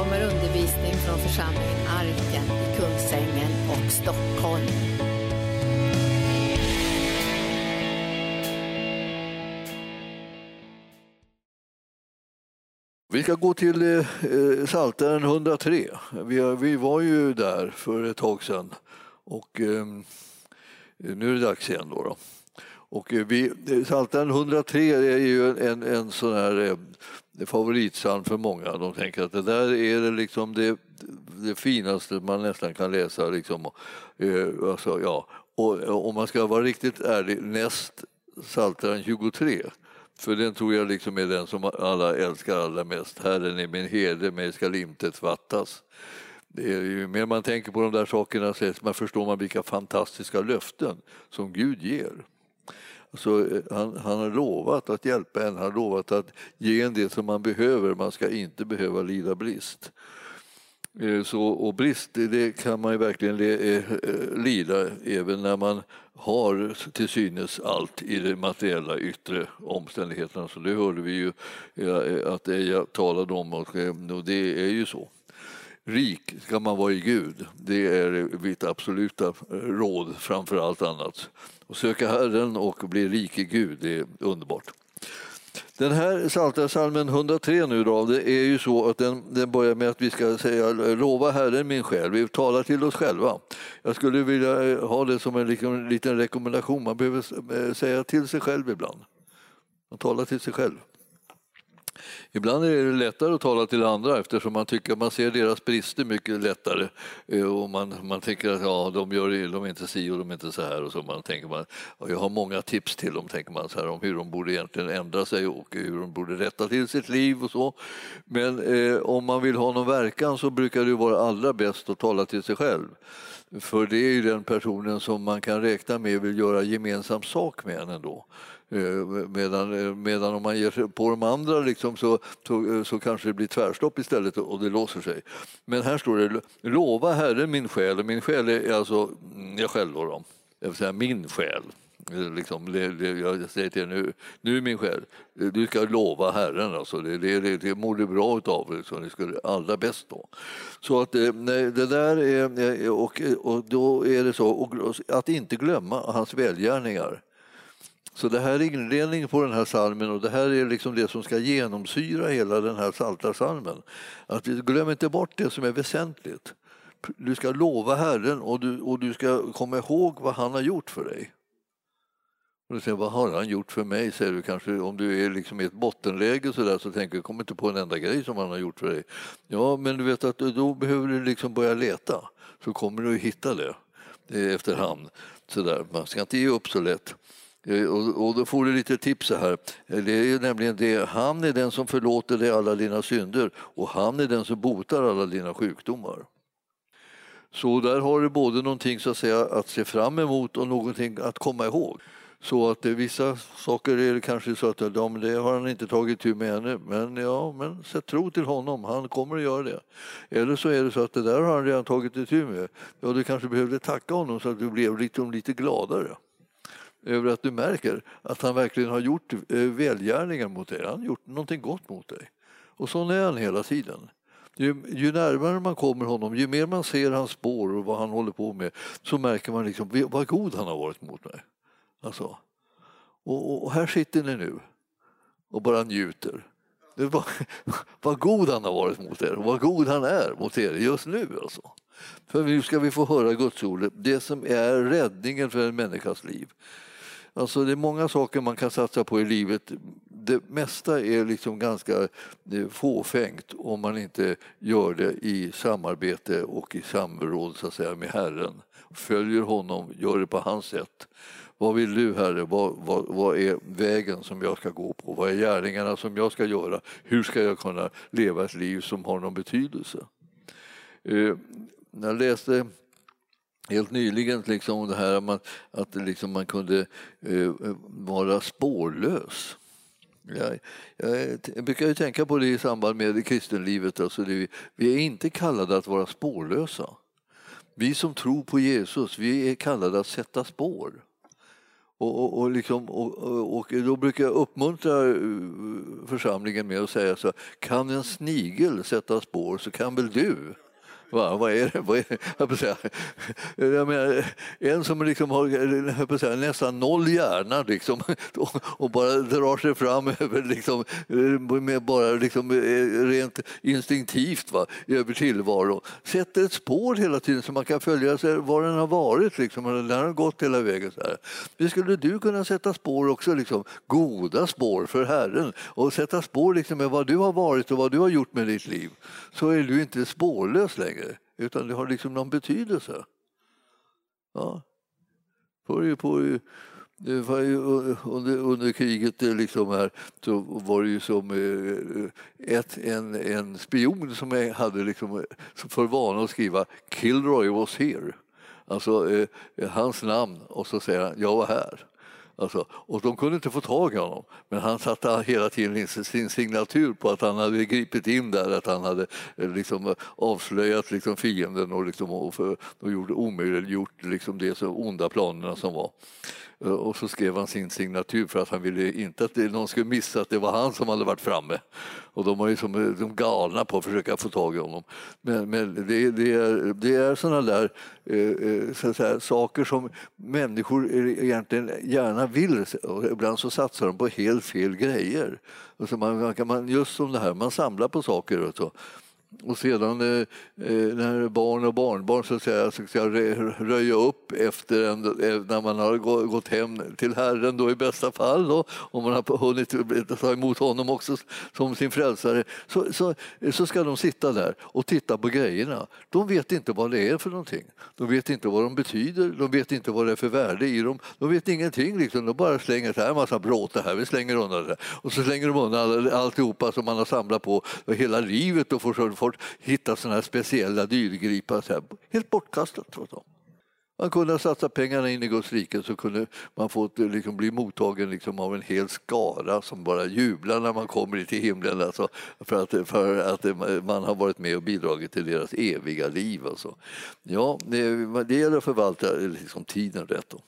kommer undervisning från församlingen Arken i Kungsängen och Stockholm. Vi ska gå till eh, Psaltaren 103. Vi, vi var ju där för ett tag sedan och eh, nu är det dags igen. Då, då. Och eh, vi, Psaltaren 103 är ju en, en sån här eh, favoritpsalm för många. De tänker att det där är det, liksom det, det finaste man nästan kan läsa. Liksom. Eh, alltså, ja. Och om man ska vara riktigt ärlig, näst Psaltaren 23 för den tror jag liksom är den som alla älskar allra mest. Herren är min herde, mig skall intet fattas. Det är ju mer man tänker på de där sakerna så man förstår man vilka fantastiska löften som Gud ger. Så eh, han, han har lovat att hjälpa en, han har lovat att ge en det som man behöver. Man ska inte behöva lida brist. Eh, så, och brist det kan man ju verkligen eh, lida även när man har till synes allt i de materiella yttre omständigheterna. Så det hörde vi ju att Eija talade om och det är ju så. Rik ska man vara i Gud, det är mitt absoluta eh, råd framför allt annat. Och söka Herren och bli rik i Gud, det är underbart. Den här Psaltarpsalmen 103 nu då, det är ju så att den, den börjar med att vi ska säga lova Herren min själ. Vi talar till oss själva. Jag skulle vilja eh, ha det som en liten, liten rekommendation. Man behöver eh, säga till sig själv ibland. Man talar till sig själv. Ibland är det lättare att tala till andra eftersom man tycker man ser deras brister mycket lättare eh, och man, man tänker att ja, de, gör, de är inte si och de är inte så här och så man tänker man, jag har många tips till dem tänker man så här, om hur de borde egentligen ändra sig och hur de borde rätta till sitt liv och så. Men eh, om man vill ha någon verkan så brukar det vara allra bäst att tala till sig själv. För det är ju den personen som man kan räkna med vill göra gemensam sak med en ändå. Eh, medan, eh, medan om man ger sig på de andra liksom så, så, eh, så kanske det blir tvärstopp istället och det låser sig. Men här står det lova Herren min själ, och min själ är alltså jag själv då, jag vill säga min själ. Liksom, det, det, jag säger till er nu, nu min själ, du ska lova Herren, alltså, det, det, det, det mår du bra utav, liksom, det du allra bäst då. Så att nej, det där är, och, och då är det så, och att inte glömma hans välgärningar. Så det här är inledningen på den här salmen och det här är liksom det som ska genomsyra hela den här saltarsalmen. Att glöm inte bort det som är väsentligt. Du ska lova Herren och du, och du ska komma ihåg vad han har gjort för dig. Och du säger, vad har han gjort för mig? Säger du kanske om du är liksom i ett bottenläge så, där, så tänker du, kom inte på en enda grej som han har gjort för dig. Ja, men du vet att då behöver du liksom börja leta så kommer du att hitta det eh, efterhand. Så där. Man ska inte ge upp så lätt. Eh, och, och då får du lite tips här. Eh, det är nämligen det, han är den som förlåter dig alla dina synder och han är den som botar alla dina sjukdomar. Så där har du både någonting så att, säga, att se fram emot och någonting att komma ihåg. Så att det, vissa saker är det kanske så att ja, det har han inte tagit tur med ännu. Men ja, men sätt tro till honom, han kommer att göra det. Eller så är det så att det där har han redan tagit tur med. Ja, du kanske behövde tacka honom så att du blev lite, lite gladare över att du märker att han verkligen har gjort eh, välgärningar mot dig. Han har gjort någonting gott mot dig. Och så är han hela tiden. Ju, ju, närmare man kommer honom, ju mer man ser hans spår och vad han håller på med så märker man liksom vad god han har varit mot mig. Alltså. Och, och, och här sitter ni nu och bara njuter. Var, vad god han har varit mot er och vad god han är mot er just nu. Alltså. För nu ska vi få höra Guds ord, det som är räddningen för en människas liv. Alltså det är många saker man kan satsa på i livet. Det mesta är liksom ganska eh, fåfängt om man inte gör det i samarbete och i samråd så att säga, med Herren. Följer honom, gör det på hans sätt. Vad vill du Herre? Vad, vad, vad, är vägen som jag ska gå på? Vad är gärningarna som jag ska göra? Hur ska jag kunna leva ett liv som har någon betydelse? Eh, jag läste helt nyligen liksom det här att, att liksom man kunde eh, vara spårlös. Jag, jag, jag, brukar ju tänka på det i samband med kristenlivet. Alltså det, vi är inte kallade att vara spårlösa. Vi som tror på Jesus, vi är kallade att sätta spår. Och, och, och, liksom, och, och då brukar jag uppmuntra eh, församlingen med att säga så kan en snigel sätta spår så kan väl du? Va, vad är det? Vad är det? Jag, jag menar, en som liksom har jag säga, nästan noll hjärna liksom, och bara drar sig fram över, liksom, med bara liksom, eh, rent instinktivt va, över tillvaron. Sätter ett spår hela tiden så man kan följa sig var den har varit liksom, och den har gått hela vägen. Så här. Det skulle du kunna sätta spår också, liksom, goda spår för Herren och sätta spår liksom, med vad du har varit och vad du har gjort med ditt liv. Så är du inte spårlös längre, utan det har liksom någon betydelse. Ja. På, på, eh, eh, eh, under, under kriget liksom här, så var det ju som ett, en, en spion som hade liksom, för vana att skriva “Kilroy was here”. Alltså eh, hans namn och så säger han “Jag var här”. Alltså, och de kunde inte få tag i honom, men han satte hela tiden sin signatur på att han hade gripit in där, att han hade eh, liksom avslöjat liksom fienden och, liksom, och, för, och gjorde omöjliggjort liksom det onda planerna som var. Eh, och så skrev han sin signatur för att han ville inte att någon skulle missa att det var han som hade varit framme. Och de var ju som eh, de galna på att försöka få tag i honom. Men, men det, det, är, det är sådana där eh, så säga, saker som människor egentligen gärna vill. Och ibland så satsar de på helt fel grejer. Och man, man, just som det här, man samlar på saker och så. Och sedan eh, eh när barn och barnbarn så att säga, ska röja upp efter en, eh, när man har gått hem till Herren då i bästa fall då, om man har hunnit ta emot honom också som sin frälsare så, så, så ska de sitta där och titta på grejerna. De vet inte vad det är för någonting. De vet inte vad de betyder, de vet inte vad det är för värde i dem. De vet ingenting. Liksom. De bara slänger så här, en massa bråte här, vi slänger undan det. Och så slänger de undan alltihopa som man har samlat på hela livet och får folk hitta sådana här speciella dyrgripar. Så här, helt bortkastat. Man kunde satsa pengarna in i Guds rike så kunde man få liksom, bli mottagen liksom, av en hel skara som bara jublar när man kommer till himlen alltså, för, att, för att man har varit med och bidragit till deras eviga liv. Alltså. Ja, det, det gäller att förvalta liksom, tiden rätt. Då.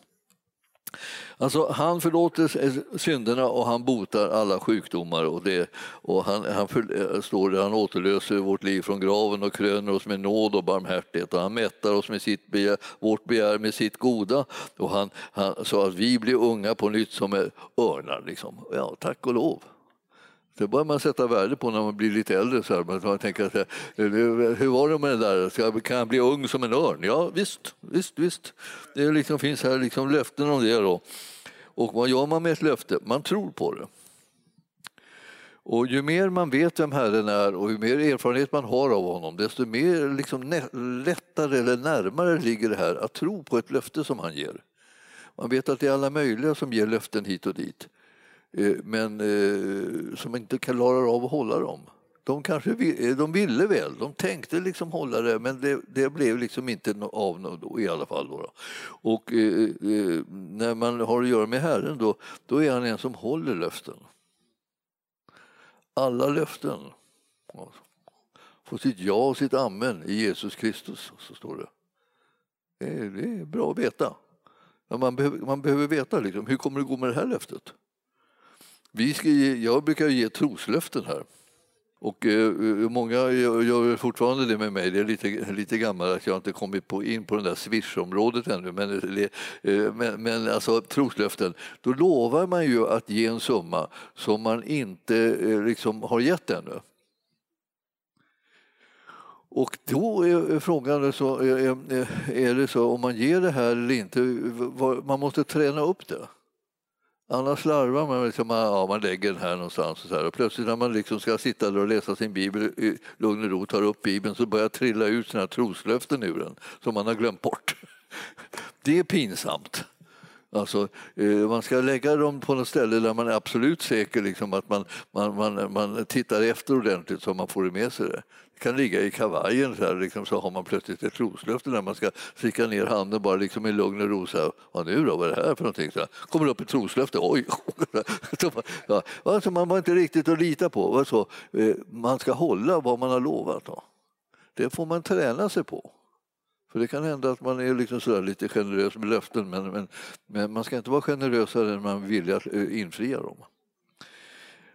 Alltså, han förlåter eh, synderna och han botar alla sjukdomar. Och det, och han, han för, eh, står där, han återlöser vårt liv från graven och kröner oss med nåd och barmhärtighet. Och han mättar oss med sitt begär, vårt begär med sitt goda och han, han, så att vi blir unga på nytt som är örnar. Liksom. Ja, tack och lov. Det börjar man sätta värde på när man blir lite äldre. Så här. Man tänker att, eh, hur var det med det där? Kan jag bli ung som en örn? Ja, visst, visst, visst. Det liksom finns här liksom löften om det. Då. Och vad gör man med ett löfte? Man tror på det. Och ju mer man vet vem Herren är och ju mer erfarenhet man har av honom desto mer liksom lättare eller närmare ligger det här att tro på ett löfte som han ger. Man vet att det är alla möjliga som ger löften hit och dit. Eh, men eh, som inte klarar av att hålla dem. De, kanske, eh, de ville väl, de tänkte liksom hålla det men det, det blev liksom inte av då, i alla fall. Då. Och eh, eh, när man har att göra med Herren då, då är han en som håller löften. Alla löften får sitt ja och sitt amen i Jesus Kristus, så står det. Det är, det är bra att veta. Man behöver, man behöver veta liksom, hur kommer det gå med det här löftet. Vi ska ge, jag brukar ge troslöften här. Och eh, eh många gör fortfarande det med mig. Det är lite, lite gammalt att jag inte kommit på, in på det där swish-området ännu. Men, eh, men, men alltså troslöften, då lovar man ju att ge en summa som man inte eh, liksom, har gett ännu. Och då är frågan så, är det så om man ger det här eller inte, man måste träna upp det. Annars slarvar man, liksom, ah, ja, man lägger den här någonstans och, så här. och plötsligt när man liksom ska sitta där och läsa sin bibel i lugn och ro, tar upp bibeln så börjar trilla ut sina troslöften ur den som man har glömt bort. Det är pinsamt. Alltså, eh, man ska lägga dem på något ställe där man är absolut säker liksom, att man, man, man, man tittar efter ordentligt så man får det med sig. Det kan ligga i kavajen så, här, liksom, så har man plötsligt ett troslöfte när man ska sticka ner handen bara liksom i lugn och ro. Så här, Vad nu då, vad är det här för någonting? Så här, kommer upp ett troslöfte, oj! ja, alltså, man var inte riktigt att lita på. Alltså, man ska hålla vad man har lovat. Då. Det får man träna sig på. För det kan hända att man är liksom sådär lite generös med löften men, men, men man ska inte vara generösare än man vill att eh, infria dem.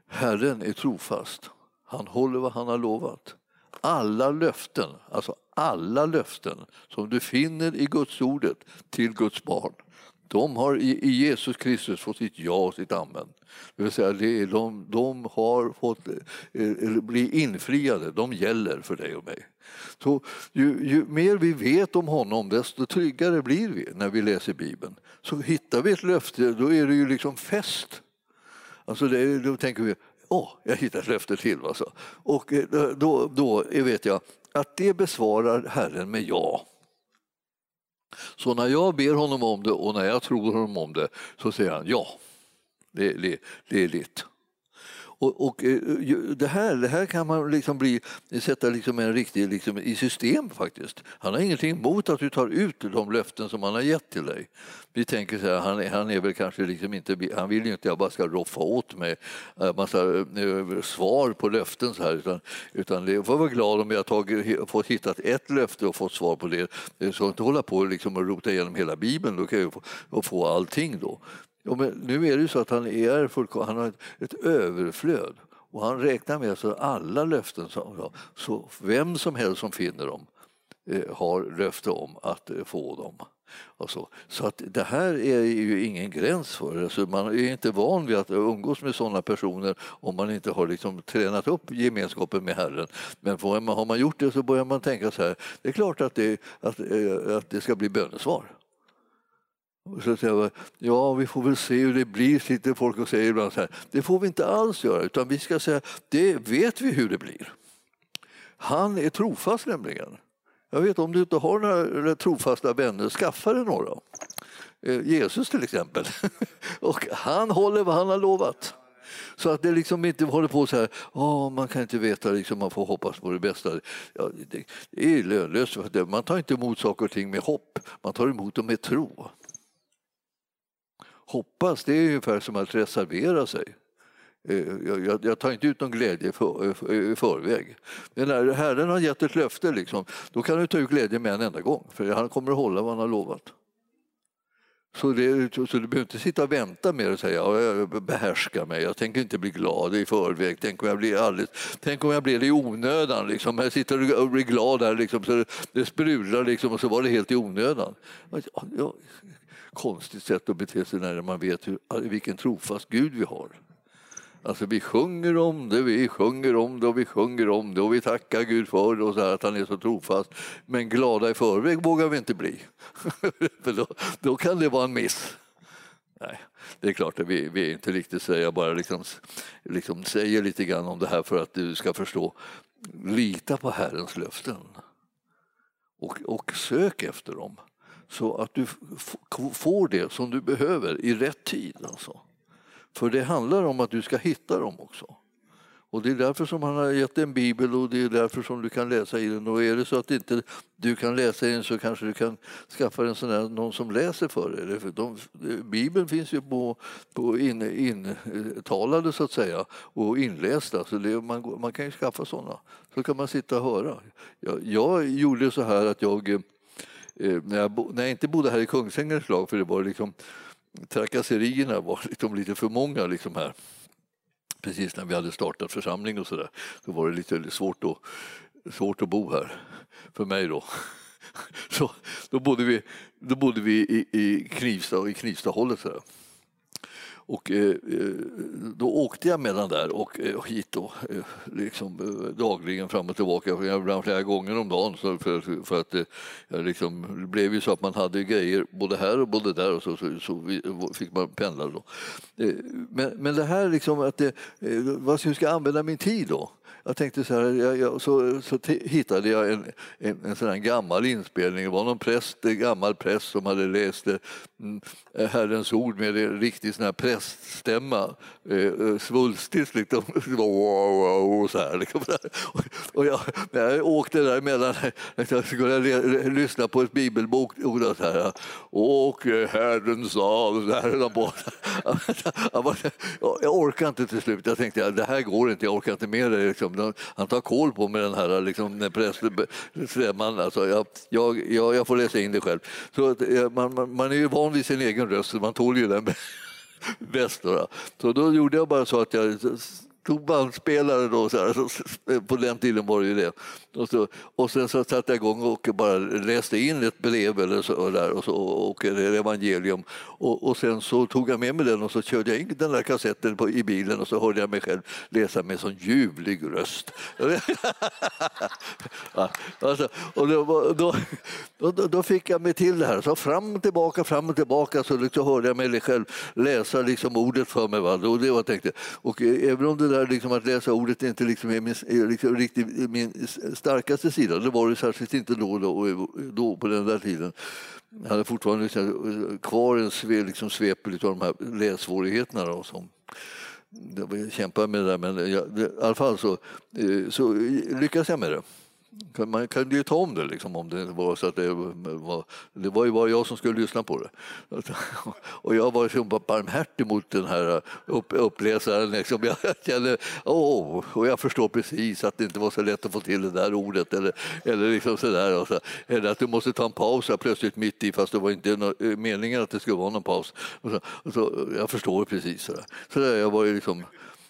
Herren är trofast. Han håller vad han har lovat. Alla löften, alltså alla löften som du finner i Guds ordet till Guds barn, de har i Jesus Kristus fått sitt ja och sitt amen. Det vill säga, de, de har fått eh, eh, bli infriade, de gäller för dig och mig. Så ju, ju, mer vi vet om honom, desto tryggare blir vi när vi läser Bibeln. Så hittar vi ett löfte, då är det ju liksom fest. Alltså det, då tänker vi, åh, jag hittade ett löfte till. Alltså. Och eh, då, då vet jag att det besvarar Herren med ja. Så när jag ber honom om det och när jag tror honom om det så säger han ja, det, det, det är ditt. Och, och, eh, det, här, det här kan man liksom bli, sätta liksom en riktig liksom, i system faktiskt. Han har ingenting emot att du tar ut de löften som han har gett till dig. Vi tänker så här, han, han är väl kanske liksom inte, han vill ju inte att jag bara ska roffa åt mig en eh, massa eh, svar på löften så här, utan, utan det, jag får vara glad om jag tagit, fått hittat ett löfte och fått svar på det. Så inte hålla på liksom och rota igenom hela Bibeln, då kan jag få, få allting då. Ja, men nu är det ju så att han, är han har ett, ett överflöd och han räknar med att alla löften, som, så vem som helst som finner dem eh, har löfte om att eh, få dem. Så. så att det här är ju ingen gräns för alltså Man är inte van vid att umgås med sådana personer om man inte har liksom tränat upp gemenskapen med Herren. Men har man gjort det så börjar man tänka så här, det är klart att det, att, eh, att det ska bli bönesvar. Och så säger jag, ja vi får väl se hur det blir, sitter folk och säger ibland så här. Det får vi inte alls göra, utan vi ska säga, det vet vi hur det blir. Han är trofast nämligen. Jag vet om du inte har några trofasta vänner, skaffa dig några. Eh, Jesus till exempel. och han håller vad han har lovat. Så att det liksom inte håller på så här, oh, man kan inte veta, liksom, man får hoppas på det bästa. Ja, det, det är lönlöst, man tar inte emot saker och ting med hopp, man tar emot dem med tro. Hoppas, det är ungefär som att reservera sig. Eh, jag, jag, tar inte ut någon glädje för, eh, i förväg. Men när Herren har gett ett löfte, liksom, då kan du ta ut glädje med en enda gång. För han kommer att hålla vad han har lovat. Så, det, så du behöver inte sitta och vänta med och säga att jag behärskar mig, jag tänker inte bli glad i förväg, tänk om jag blir, alldeles, tänk om jag blir det i onödan. Liksom. Jag sitter och blir glad här, liksom, så det, det sprudlar liksom, och så var det helt i onödan. Ja, konstigt sätt att bete sig när man vet hur, vilken trofast Gud vi har. Alltså vi sjunger om det, vi sjunger om det och vi sjunger om det och vi tackar Gud för det och så här, att han är så trofast. Men glada i förväg vågar vi inte bli. för då, då, kan det vara en miss. Nej, det är klart att vi, vi är inte riktigt så. Jag bara liksom, liksom säger lite grann om det här för att du ska förstå. Lita på Herrens löften och, och sök efter dem så att du får det som du behöver i rätt tid. Alltså. För det handlar om att du ska hitta dem också. Och Det är därför som han har gett en bibel och det är därför som du kan läsa i den. Och är det så att inte du kan läsa i den så kanske du kan skaffa en sån där, någon som läser för dig. För de, bibeln finns ju på, på in, intalade så att säga och inlästa. Så det, man, man kan ju skaffa sådana. Så kan man sitta och höra. Jag, jag gjorde så här att jag Eh, när jag, när jag inte bodde här i Kungsängen ett slag, för det var liksom, trakasserierna var liksom lite för många liksom här. Precis när vi hade startat församling och sådär, då var det lite svårt att, svårt att bo här, för mig då. Så då bodde vi, då bodde vi i, i Knivsta, i Knivstahållet. Så och eh, eh, då åkte jag mellan där och och hit då, eh, liksom, dagligen fram och tillbaka, ibland flera gånger om dagen. Så för, för att det liksom, det blev ju så att man hade grejer både här och både där och så, så, så fick man pendla. Då. Men, men det här liksom att det, vad ska jag använda min tid då? Jag tänkte så här, jag, jag, så, så hittade jag en, en, en sån gammal inspelning. Det var någon präst, en gammal präst som hade läst eh, mm, eh, Herrens ord med en riktig sån här präststämma. Eh, eh svulstigt liksom. Så här, liksom. och jag, jag åkte däremellan, jag skulle lyssna på ett bibelbok och så här. Och Herren sa, på. Jag orkar inte till slut. Jag tänkte det här går inte, jag orkar inte med det. Liksom. Han tar koll på mig den här liksom, präststämman. Alltså, jag, jag, jag, får läsa in det själv. Så eh, man, man, man är ju van vid sin egen röst, så man tål ju den bäst. Då. Så då gjorde jag bara så att jag tog bandspelare då, så här, på den tiden var det ju det. Och, så, och sen så satte jag igång och bara läste in ett brev eller så, och, där, och, så, och ett evangelium. Och, och sen så tog jag med mig den och så körde jag in den där kassetten på, i bilen och så hörde jag mig själv läsa med sån ljuvlig röst. alltså, och då, då, då, då, fick jag mig till det här. Så fram och tillbaka, fram och tillbaka så liksom hörde jag mig själv läsa liksom ordet för mig. Va? Och det var, jag tänkte. Och eh, även om det där liksom att läsa ordet inte liksom är min, liksom riktigt min starkaste sida. Det var det särskilt inte då, då, då på den där tiden. Jag hade fortfarande liksom eh, kvar en sve, liksom svepel av de här lässvårigheterna. Då, som, jag kämpade med det där, men jag, i alla fall så, eh, så lyckades jag med det. Man kunde ju ta om det liksom, om det var så att det var, det var ju bara jag som skulle lyssna på det. Och jag var så barmhärtig mot den här upp, uppläsaren. Liksom. Jag kände, åh, och jag förstår precis att det inte var så lätt att få till det där ordet. Eller, eller, liksom så där, så, eller att du måste ta en paus här plötsligt mitt i fast det var inte no meningen att det skulle vara någon paus. Och så, och så, jag förstår precis. Så, där. så där, jag var ju liksom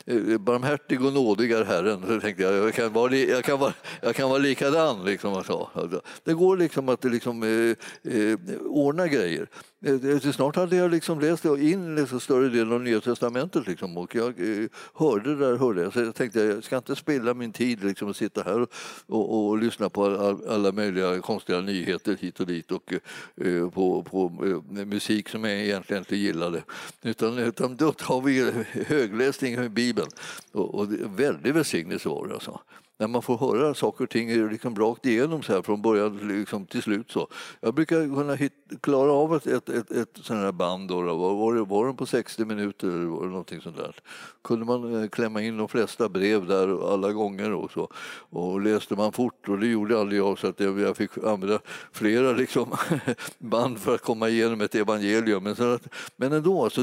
Eh, barmhärtig och nådig är Herren. Så tänkte jag, jag kan vara, jag kan vara, jag kan vara likadan. Liksom, alltså. Det går liksom att eh, liksom, eh, eh, ordna grejer. Eh, eh, snart hade jag liksom läst in liksom större delen av Nya Testamentet liksom, och jag eh, hörde det där. Hörde jag. Så jag tänkte jag ska inte spilla min tid liksom, och sitta här och, och, och lyssna på all, alla möjliga konstiga nyheter hit och dit och eh, på, på musik som jag egentligen inte gillade. Utan, utan då tar vi högläsning i Bibeln och, och väldigt välsignelse var det. Alltså när man får höra saker och ting liksom rakt igenom så här från början liksom till slut. Så. Jag brukar kunna hit, klara av ett, ett, ett, ett sånt här band, då, var, var, det, var den på 60 minuter eller var det någonting sånt där. kunde man eh, klämma in de flesta brev där alla gånger och så. Och läste man fort, och det gjorde aldrig jag, så att jag fick använda flera liksom, band för att komma igenom ett evangelium. Men, så att, men ändå, alltså,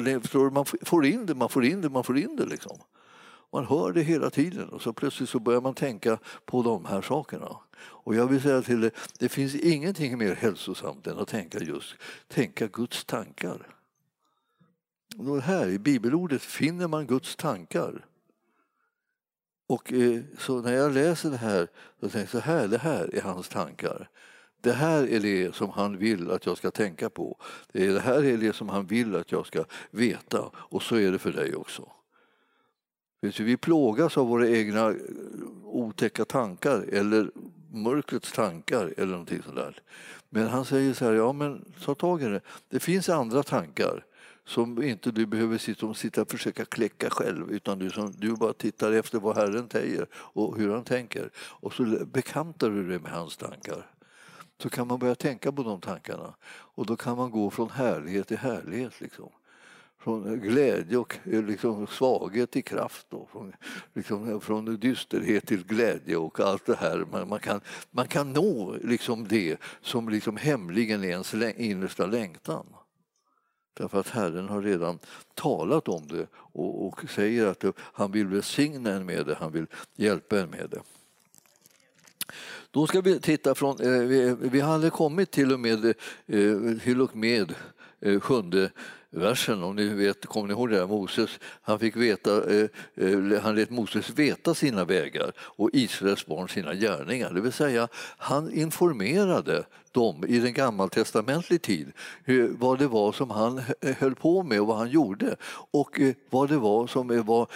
man får in det, man får in det, man får in det. Liksom. Man hör det hela tiden och så plötsligt så börjar man tänka på de här sakerna. Och jag vill säga till dig, det finns ingenting mer hälsosamt än att tänka just tänka Guds tankar. Och här i bibelordet finner man Guds tankar. Och eh, så när jag läser det här, så tänker jag så här, det här är hans tankar. Det här är det som han vill att jag ska tänka på. Det här är det som han vill att jag ska veta. Och så är det för dig också. Vi plågas av våra egna eh, otäcka tankar eller mörkrets tankar eller någonting sånt. Men han säger så här, ja men ta tag i det. Det finns andra tankar som inte du behöver sitta, sitta och försöka kläcka själv utan du, som, du bara tittar efter vad Herren säger och hur han tänker. Och så bekantar du dig med hans tankar. Så kan man börja tänka på de tankarna och då kan man gå från härlighet till härlighet. Liksom från glädje och eh, liksom svaghet till kraft. Då, från, liksom, från dysterhet till glädje och allt det här. Man, man kan, man kan nå liksom det som liksom hemligen är ens innersta längtan. Därför att Herren har redan talat om det och, och säger att han vill välsigna en med det, han vill hjälpa en med det. Då ska vi titta från, eh, vi, vi hade kommit till och med, eh, till och med eh, sjunde versen, om ni vet, kommer ni ihåg det? Där? Moses, han, fick veta, eh, eh, han lät Moses veta sina vägar och Israels barn sina gärningar. Det vill säga, han informerade dem i den gammaltestamentlig tid vad det var som han eh, höll på med och vad han gjorde och eh, vad det var som, var,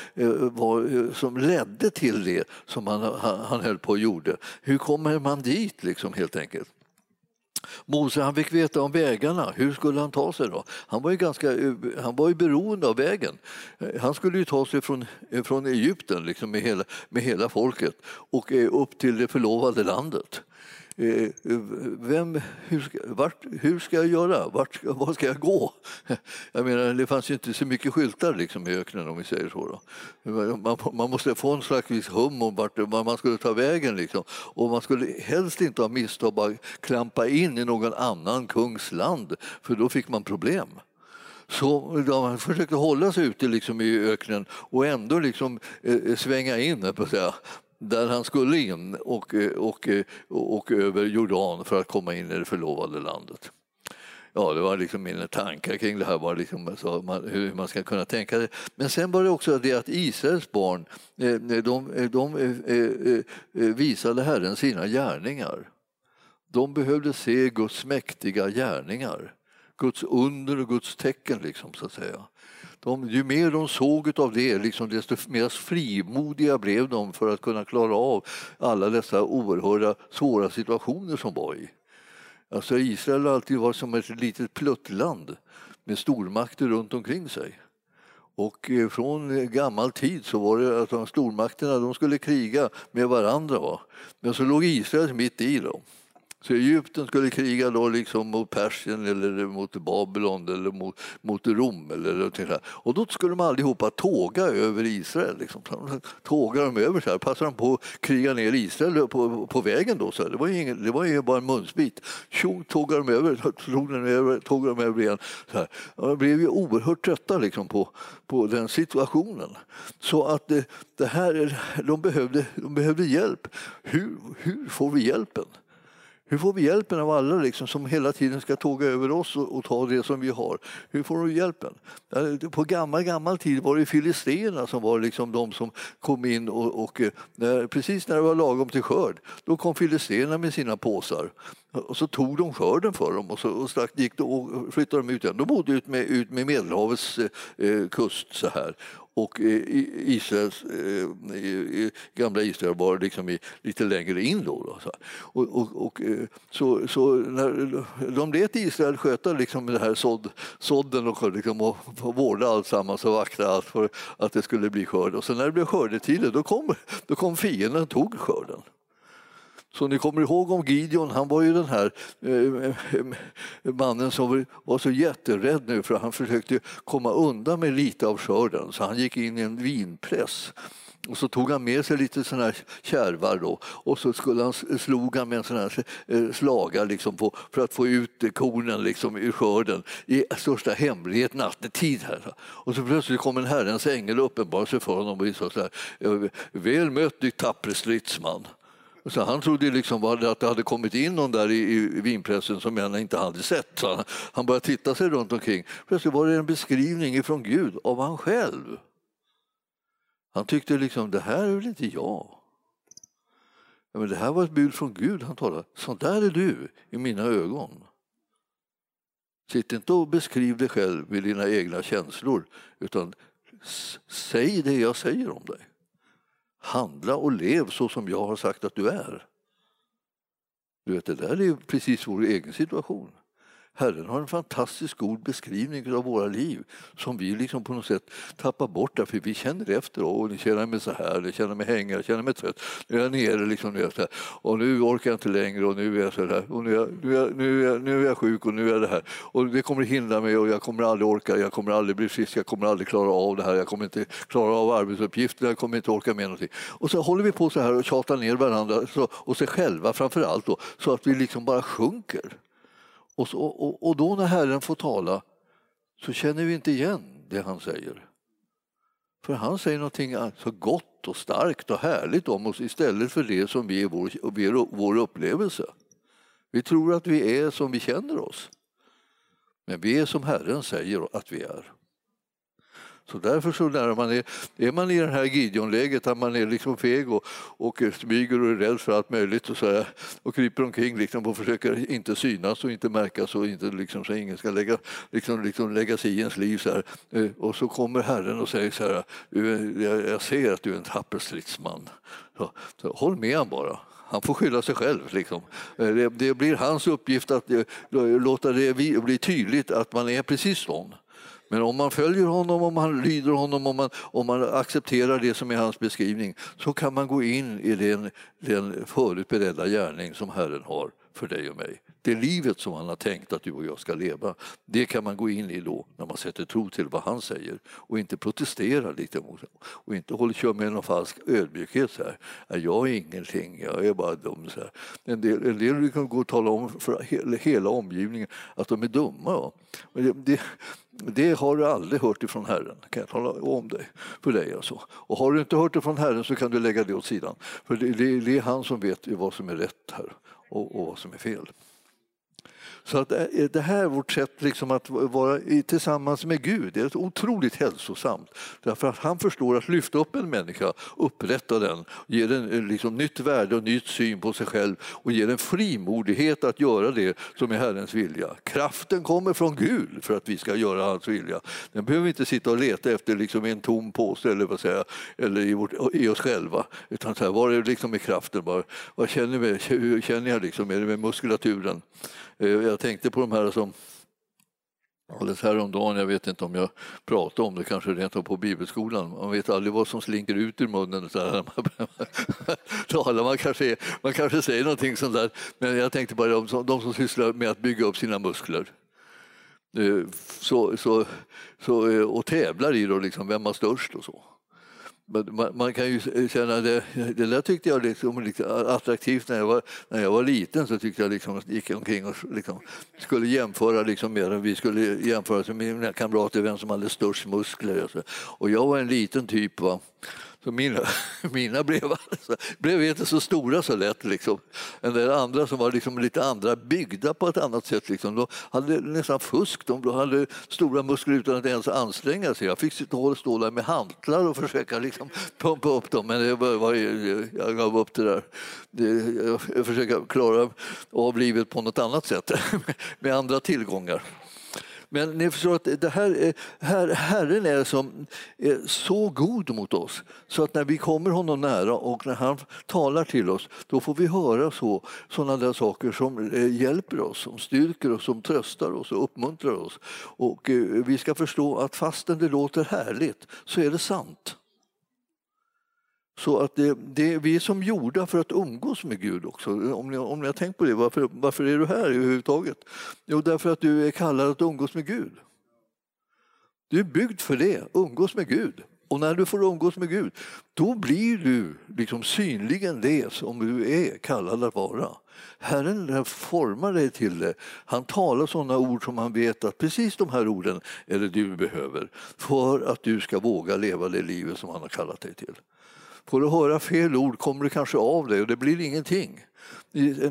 var, som ledde till det som han, han, han höll på och gjorde. Hur kommer man dit, liksom, helt enkelt? Mose han fick veta om vägarna, hur skulle han ta sig då? Han var ju, ganska, han var ju beroende av vägen. Han skulle ju ta sig från, från Egypten liksom med, hela, med hela folket och eh, upp till det förlovade landet. Eh, eh, vem, hur, ska, vart, hur ska jag göra? Vart ska, var ska jag gå? Jag menar, det fanns ju inte så mycket skyltar liksom i öknen om vi säger så. Då. Man, man måste få en slags hum om vart man skulle ta vägen. Liksom. Och man skulle helst inte ha misstag bara klampa in i någon annan kungs land, för då fick man problem. Så de försökte hålla sig ute liksom i öknen och ändå liksom eh, eh svänga in, på säga, där han skulle in och, eh, och, och, och över Jordan för att komma in i det förlovade landet. Ja, det var liksom mina tankar kring det här, var liksom, så man, hur man ska kunna tänka det. Men sen var det också det att Israels barn, eh, de, de visade Herren sina gärningar. De behövde se Guds mäktiga gärningar. Guds under och Guds tecken, liksom, så att säga. De, ju mer de såg av det, liksom, desto mer frimodiga blev de för att kunna klara av alla dessa oerhörda svåra situationer som var i. Alltså Israel har alltid varit som ett litet pluttland med stormakter runt omkring sig. Och eh, från gammal tid så var det att de stormakterna de skulle kriga med varandra. Va? Men så låg Israel mitt i dem. Så Egypten skulle kriga då liksom mot Persien eller mot Babylon eller mot, mot Rom. Eller någonting så Och då skulle de allihopa tåga över Israel. Liksom. Tågar de över så här. passar de på att kriga ner Israel på, på vägen då. Så här. Det, var ju ingen, det var ju bara en munsbit. Tjo, tågar de över, tog de över, tåg de över igen. Så här. de blev ju oerhört trötta liksom, på, på den situationen. Så att det, det här, de, behövde, de behövde hjälp. Hur, hur får vi hjälpen? Hur får vi hjälpen av alla liksom, som hela tiden ska tåga över oss och, och, ta det som vi har? Hur får de hjälpen? På gammal, gammal tid var det filisterna som var liksom de som kom in och, och eh, när, precis när det var lagom till skörd, då kom filisterna med sina påsar och så tog de skörden för dem och så och strax gick de och flyttade de ut igen. De bodde ut med, ut med Medelhavets eh, eh kust så här och eh, Israels, eh, gamla Israel var liksom lite längre in. Då. Och, och, och, eh, så, så när de lät Israel sköta liksom den här sådd, sådden och, liksom, och vårda alltsammans och vakta allt för att det skulle bli skörd. Och sen när det blev skördetider då kom, då kom fienden och tog skörden. Så ni kommer ihåg om Gideon, han var ju den här eh, mannen som var så jätterädd nu för han försökte komma undan med lite av skörden så han gick in i en vinpress. Och så tog han med sig lite såna här kärvar då och så skulle han slog han med en sån här eh, slaga liksom på, för att få ut kornen liksom ur skörden i största hemlighet nattetid. Här. Och så plötsligt kom en Herrens ängel och uppenbarade sig för honom och sa så här, eh, väl mött du tappre stridsman. Så han trodde liksom att det hade kommit in någon där i, vinpressen som han inte hade sett. Så han började titta sig runt omkring. Plötsligt var det en beskrivning från Gud av han själv. Han tyckte liksom, det här är väl inte jag. Men det här var ett bud från Gud han talade. Så där är du i mina ögon. Sitt inte och beskriv dig själv med dina egna känslor utan säg det jag säger om dig. Handla och lev så som jag har sagt att du är. Du vet, det där är precis vår egen situation. Herren har en fantastiskt god beskrivning av våra liv som vi liksom på något sätt tappar bort därför vi känner efter. Åh, nu känner jag mig så här, nu känner jag mig hängig, jag känner mig trött. Nu är jag nere liksom, nu är så här, och nu orkar jag inte längre och nu är jag så här, och nu är jag, nu är, jag, nu är, jag, nu är jag sjuk och nu är jag det här. Och det kommer hindra mig och jag kommer aldrig orka, jag kommer aldrig bli frisk, jag kommer aldrig klara av det här, jag kommer inte klara av arbetsuppgifterna, jag kommer inte orka med någonting. Och så håller vi på så här och tjatar ner varandra så, och sig själva framför allt då, så att vi liksom bara sjunker. Och, så, och, och då när Herren får tala så känner vi inte igen det han säger. För han säger någonting så gott och starkt och härligt om oss istället för det som är vår, vår upplevelse. Vi tror att vi är som vi känner oss. Men vi är som Herren säger att vi är. Så därför så när man är, är man i det här Gideonläget att man är liksom feg och, och smyger och är rädd för allt möjligt och, så här, och kryper omkring liksom och försöker inte synas och inte märkas och inte liksom, så ingen ska lägga, liksom, liksom lägga sig i ens liv. Så här. Eh, och så kommer Herren och säger så här, jag ser att du är en tapper stridsman. Så, så håll med han bara. Han får skylla sig själv. Liksom. Eh, det, det, blir hans uppgift att eh, låta det bli tydligt att man är precis sån. Men om man följer honom, om man lyder honom, om man, om man accepterar det som är hans beskrivning så kan man gå in i den, den förutberedda gärning som Herren har för dig och mig. Det livet som han har tänkt att du och jag ska leva, det kan man gå in i då när man sätter tro till vad han säger och inte protestera lite mot och inte håller kör med någon falsk ödmjukhet så här. Jag är ingenting, jag är bara dum. Så här. En del, en del kan gå och tala om för hela, omgivningen att de är dumma. Men det, det, det har du aldrig hört ifrån Herren, kan jag tala om dig, för dig. Alltså. Och har du inte hört det från Herren så kan du lägga det åt sidan. För det, det, det är han som vet vad som är rätt här och, och vad som är fel. Så att eh, det här är vårt sätt liksom att vara tillsammans med Gud Det är otroligt hälsosamt. Därför att han förstår att lyfta upp en människa, upprätta den, ge den eh, liksom nytt värde och nytt syn på sig själv och ge den frimodighet att göra det som är Herrens vilja. Kraften kommer från Gud för att vi ska göra hans vilja. Den behöver vi inte sitta och leta efter liksom i en tom påse eller, vad säga, eller i, vårt, i oss själva. Utan så här, var är liksom i kraften? Bara, vad känner, vi, hur känner jag? Liksom? Är det med muskulaturen? Eh, jag tänkte på de här som Alldeles häromdagen, jag vet inte om jag pratade om det, kanske rent av på bibelskolan. Man vet aldrig vad som slinker ut ur munnen. Så här. Talar man, kanske, man kanske säger någonting sånt där. Men jag tänkte bara de som, de som sysslar med att bygga upp sina muskler. Eh, så, så, så, eh, och tävlar i då, liksom, vem har störst och så. Man, man, kan ju känna det, det där tyckte jag liksom, liksom attraktivt när jag, var, när jag var liten så tyckte jag liksom, gick omkring och liksom, skulle jämföra liksom mer, vi skulle jämföra med mina kamrater vem som hade störst muskler. Och, så. och jag var en liten typ. Va? Så mina, mina blev, alltså, blev inte så stora så lätt. Liksom. En del andra som var liksom lite andra, byggda på ett annat sätt. Liksom. De hade nästan fusk, de hade stora muskler utan att ens anstränga sig. Jag fick stå, där med hantlar och försöka liksom, pumpa upp dem, men det var, jag gav upp det där. Jag försöker klara av livet på något annat sätt, med andra tillgångar. Men ni förstår att det här, här, Herren är, som, är så god mot oss så att när vi kommer honom nära och när han talar till oss då får vi höra så, sådana där saker som eh, hjälper oss, som styrker oss, som tröstar oss och uppmuntrar oss. Och eh, vi ska förstå att fastän det låter härligt så är det sant. Så att det, det, vi är som gjorda för att umgås med Gud också. Om ni, om ni har tänkt på det, varför, varför är du här överhuvudtaget? Jo, därför att du är kallad att umgås med Gud. Du är byggd för det, umgås med Gud. Och när du får umgås med Gud, då blir du liksom synligen det som du är kallad att vara. Herren formar dig till det. Han talar sådana ord som han vet att precis de här orden är det du behöver för att du ska våga leva det livet som han har kallat dig till. Får du höra fel ord kommer du kanske av dig och det blir ingenting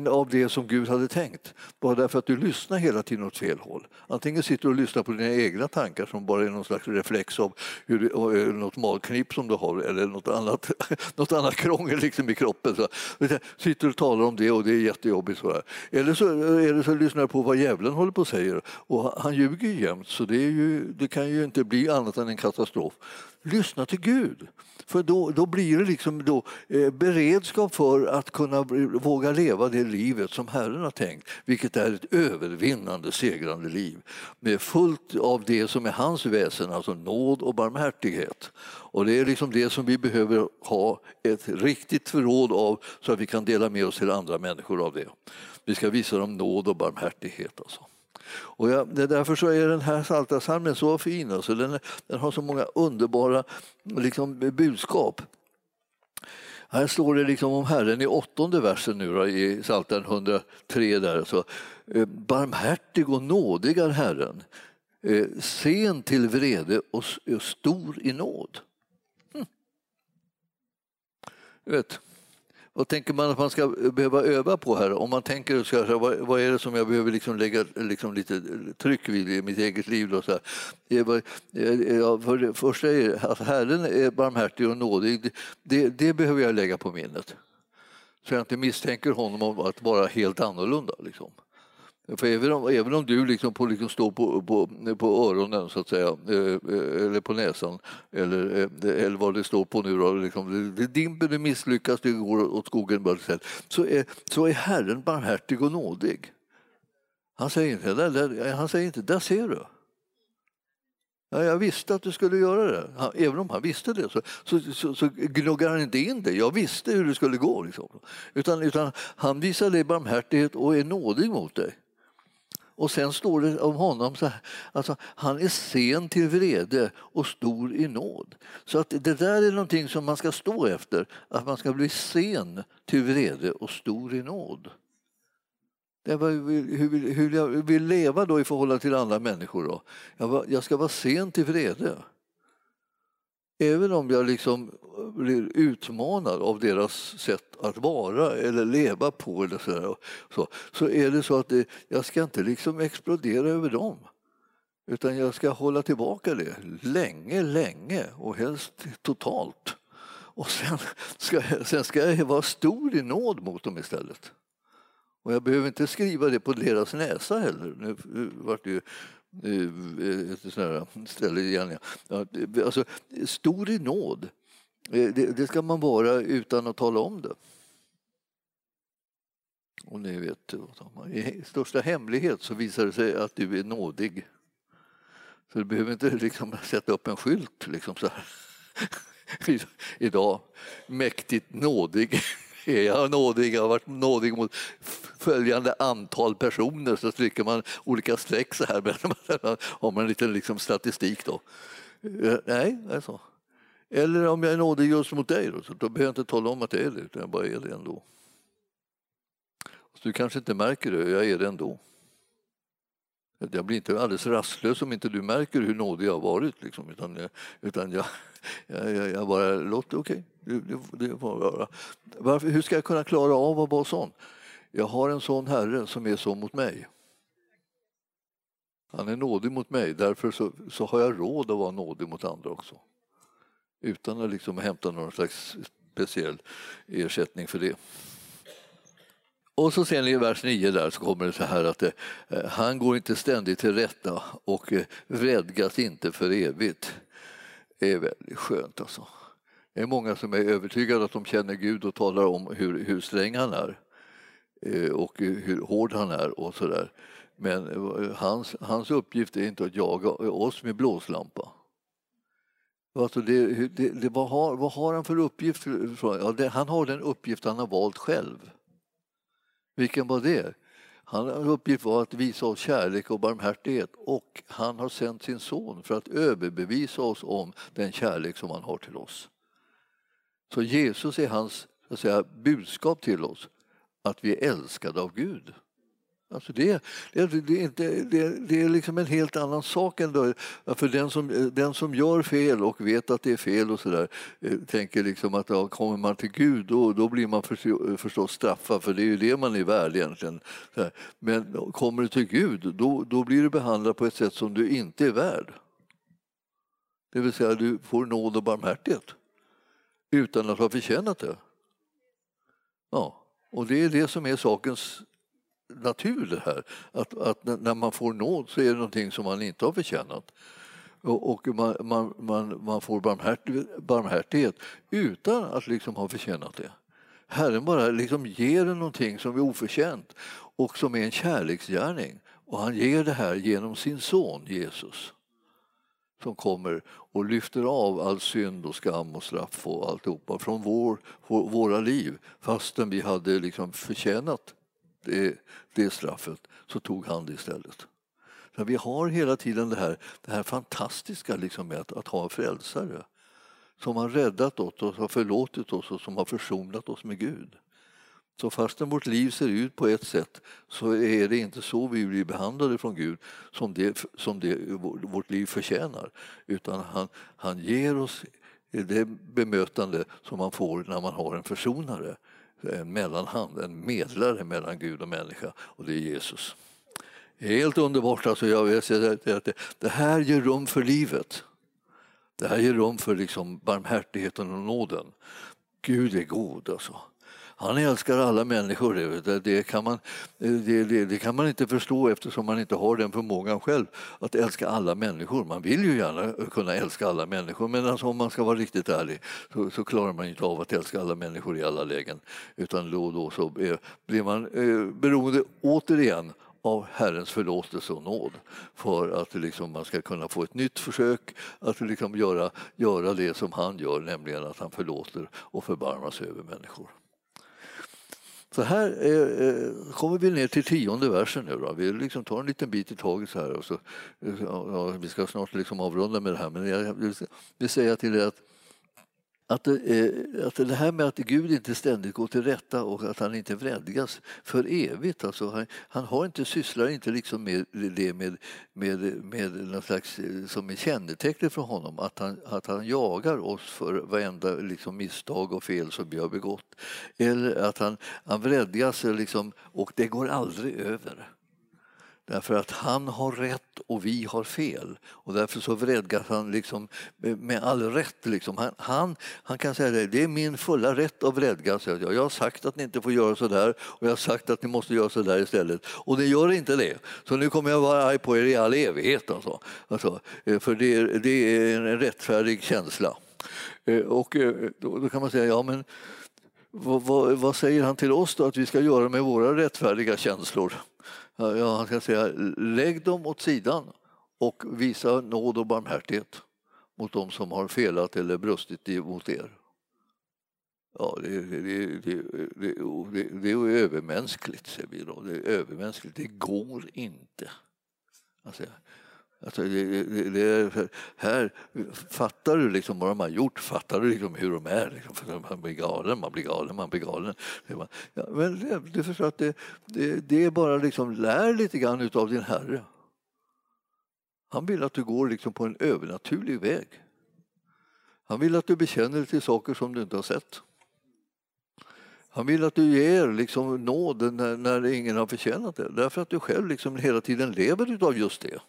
av det som Gud hade tänkt. Bara därför att du lyssnar hela tiden åt fel håll. Antingen sitter du och lyssnar på dina egna tankar som bara är någon slags reflex av hur, eh, något magknip som du har eller något annat, något annat krångel liksom i kroppen. Så, sitter du och talar om det och det är jättejobbigt. Så Eller så, eh, är det så lyssnar du på vad djävulen håller på och säger och han ljuger jämt så det, är ju, det kan ju inte bli annat än en katastrof. Lyssna till Gud. För då, då blir det liksom då, eh, beredskap för att kunna våga leva det livet som Herren har tänkt, vilket är ett övervinnande, segrande liv med fullt av det som är hans väsen, alltså nåd och barmhärtighet. Och det är liksom det som vi behöver ha ett riktigt förråd av så att vi kan dela med oss till andra människor av det. Vi ska visa dem nåd och barmhärtighet. Alltså. Och jag, det därför så är den här Psaltarpsalmen så fin. Alltså den, den har så många underbara liksom, budskap. Här står det liksom om Herren i åttonde versen nu då, i Psaltaren 103. Där, så, eh, Barmhärtig och nådig är Herren, eh, sen till vrede och stor i nåd. Hm. Vet, vad tänker man att man ska behöva öva på här? Om man tänker så här, vad, vad är det som jag behöver liksom lägga liksom lite tryck vid i mitt eget liv? Då, så här. Eh, för det första är att Herren är barmhärtig och nådig. Det, det behöver jag lägga på minnet. Så jag inte misstänker honom om att vara helt annorlunda. Liksom. För även om, även om du liksom på, liksom står på, på, på öronen, så att säga, eh, eh, eller på näsan eller, eh, eller vad det står på nu, då, liksom, det dimper, det misslyckas, det går åt skogen, så är, så är Herren barmhärtig och nådig. Han säger inte, där, där, han säger inte, där ser du. Ja, jag visste att du skulle göra det. Han, även om han visste det så, så, så, så gnuggar han inte in det. Jag visste hur det skulle gå. Liksom. Utan, utan han visar dig barmhärtighet och är nådig mot dig. Och sen står det om honom så här, alltså, han är sen till vrede och stor i nåd. Så att det där är någonting som man ska stå efter, att man ska bli sen till vrede och stor i nåd. Det var, hur, hur jag vill leva då i förhållande till andra människor. Då. Jag, var, jag ska vara sen till vrede. Även om jag liksom eh, blir utmanad av deras sätt att vara eller leva på eller så, där, så, så är det så att det, jag ska inte liksom explodera över dem. Utan jag ska hålla tillbaka det länge, länge och helst totalt. Och sen ska, sen ska jag vara stor i nåd mot dem istället. Och jag behöver inte skriva det på deras näsa heller. Nu vart det ju Eh, eh, ett sånt ställe igen. Alltså, stor i nåd, eh, det, det ska man vara utan att tala om det. Och ni vet, i största hemlighet så visar det sig att du är nådig. Så du behöver inte liksom sätta upp en skylt liksom så här. Idag, mäktigt nådig är jag nådig, jag har varit nådig mot följande antal personer så trycker man olika streck så här, men har man en liten liksom statistik då. Eh, nej, det är så. Eller om jag är nådig just mot dig då, så då behöver jag inte tala om att jag är det, utan jag bara är det ändå. Så du kanske inte märker det, jag är det ändå. Jag blir inte alldeles rastlös om inte du märker hur nådig jag har varit. Liksom, utan jag, utan jag, jag, jag bara låter, okej, okay, det, det, det får vara. Varför, hur ska jag kunna klara av att vara sån? Jag har en sån herre som är så mot mig. Han är nådig mot mig, därför så, så har jag råd att vara nådig mot andra också. Utan att liksom hämta någon slags speciell ersättning för det. Och så ser ni i vers 9 där så kommer det så här att eh, han går inte ständigt till rätta och eh, vredgas inte för evigt. Det är väldigt skönt alltså. Det är många som är övertygade att de känner Gud och talar om hur, hur sträng han är eh, och hur hård han är och sådär. Men eh, hans, hans uppgift är inte att jaga oss med blåslampa. Alltså det, det, det, vad, har, vad har han för uppgift? Ja, det, han har den uppgift han har valt själv. Vilken var det? Hans uppgift var att visa oss kärlek och barmhärtighet och han har sänt sin son för att överbevisa oss om den kärlek som han har till oss. Så Jesus är hans så att säga, budskap till oss, att vi är älskade av Gud. Alltså det, det, det, är inte, det, det är liksom en helt annan sak. Ändå. För den som, den som gör fel och vet att det är fel och så där, eh, tänker liksom att ja, kommer man till Gud då, då blir man förstås straffad för det är ju det man är värd egentligen. Men kommer du till Gud då, då blir du behandlad på ett sätt som du inte är värd. Det vill säga du får nåd och barmhärtighet utan att ha förtjänat det. Ja, och det är det som är sakens natur det här. Att, att när man får nåd så är det någonting som man inte har förtjänat. Och, och man, man, man, man får barmhärtighet utan att liksom ha förtjänat det. Herren bara liksom ger en någonting som är oförtjänt och som är en kärleksgärning. Och han ger det här genom sin son Jesus som kommer och lyfter av all synd och skam och straff och alltihopa från vår, våra liv fastän vi hade liksom förtjänat det, det straffet, så tog han det istället. Så vi har hela tiden det här, det här fantastiska liksom med att, att ha en frälsare som har räddat oss och har förlåtit oss och som har försonat oss med Gud. Så fastän vårt liv ser ut på ett sätt så är det inte så vi blir behandlade från Gud som det, som det vårt liv förtjänar. Utan han, han ger oss det bemötande som man får när man har en försonare en mellanhand, en medlare mellan Gud och människa och det är Jesus. Helt underbart. Alltså jag vill säga att det här ger rum för livet. Det här ger rum för liksom barmhärtigheten och nåden. Gud är god alltså. Han älskar alla människor. Det, det, kan man, det, det, det, kan man inte förstå eftersom man inte har den förmågan själv att älska alla människor. Man vill ju gärna kunna älska alla människor men alltså om man ska vara riktigt ärlig så, så klarar man inte av att älska alla människor i alla lägen. Utan då och då så eh, blir man eh, beroende återigen av Herrens förlåtelse och nåd för att liksom man ska kunna få ett nytt försök att liksom göra, göra det som han gör, nämligen att han förlåter och förbarmar sig över människor. Så här eh, eh, kommer vi ner till tionde versen nu. Då. Vi liksom tar en liten bit i taget så här. Och så, eh, ja, vi ska snart liksom avrunda med det här men jag vill säga till er att att det, eh, att det här med att Gud inte ständigt går till rätta och att han inte vredgas för evigt. Alltså han, han har inte, sysslar inte liksom med det med, med, med något slags, eh, som är kännetecknet för honom, att han, att han jagar oss för varenda liksom, misstag och fel som vi har begått. Eller att han, han vredgas eh, liksom, och det går aldrig över. Därför att han har rätt och vi har fel. Och därför så vredgas han liksom med all rätt. Liksom. Han, han, han, kan säga det, det är min fulla rätt att vredgas. Jag har sagt att ni inte får göra så där och jag har sagt att ni måste göra så där istället. Och ni gör inte det. Så nu kommer jag vara arg på er i all evighet. Alltså. Alltså, eh, för det är, det är en rättfärdig känsla. Eh, och eh, då, då kan man säga, ja men vad, vad, vad säger han till oss då att vi ska göra med våra rättfärdiga känslor? Ja, han ska säga, lägg dem åt sidan och visa nåd och barmhärtighet mot dem som har felat eller brustit mot er. Ja, det, det, det, det, det är övermänskligt, säger vi då. Det är övermänskligt. Det går inte. Alltså, Alltså det, det, det, här fattar du liksom vad de har gjort, fattar du liksom hur de är. Liksom, man blir galen, man blir galen, man blir galen. Ja, men du förstår att det, det, är bara liksom, lär lite grann av din Herre. Han vill att du går liksom på en övernaturlig väg. Han vill att du bekänner dig till saker som du inte har sett. Han vill att du ger liksom nåd när, när ingen har förtjänat det, därför att du själv liksom hela tiden lever av just det.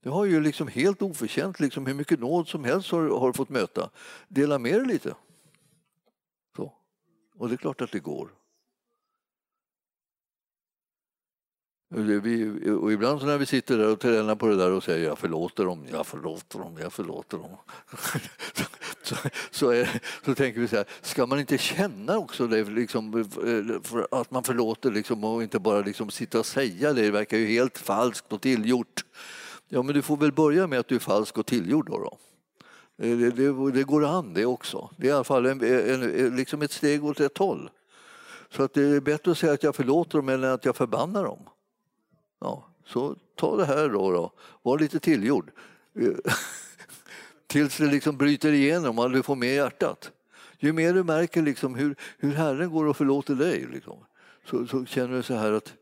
Du har ju liksom helt oförtjänt liksom hur mycket nåd som helst har, har fått möta. Dela med dig lite. Så. Och det är klart att det går. Vi, och ibland när vi sitter där och tränar på det där och säger jag förlåter dem, jag förlåter dem, jag förlåter dem. så, så, är, så, tänker vi så här, ska man inte känna också det, liksom, för att man förlåter liksom, och inte bara liksom sitta och säga det, det verkar ju helt falskt och tillgjort. Ja, men du får väl börja med att du är falsk och tillgjord då. då. Eh, det, det, det, går an det också. Det är i alla fall en, en, liksom ett steg åt rätt håll. Så att det är bättre att säga att jag förlåter dem än att jag förbannar dem. Ja, så ta det här då. då. Var lite tillgjord. Eh, tills det liksom bryter igenom och du får med hjärtat. Ju mer du märker liksom hur, hur Herren går och förlåter dig liksom, så, så känner du så här att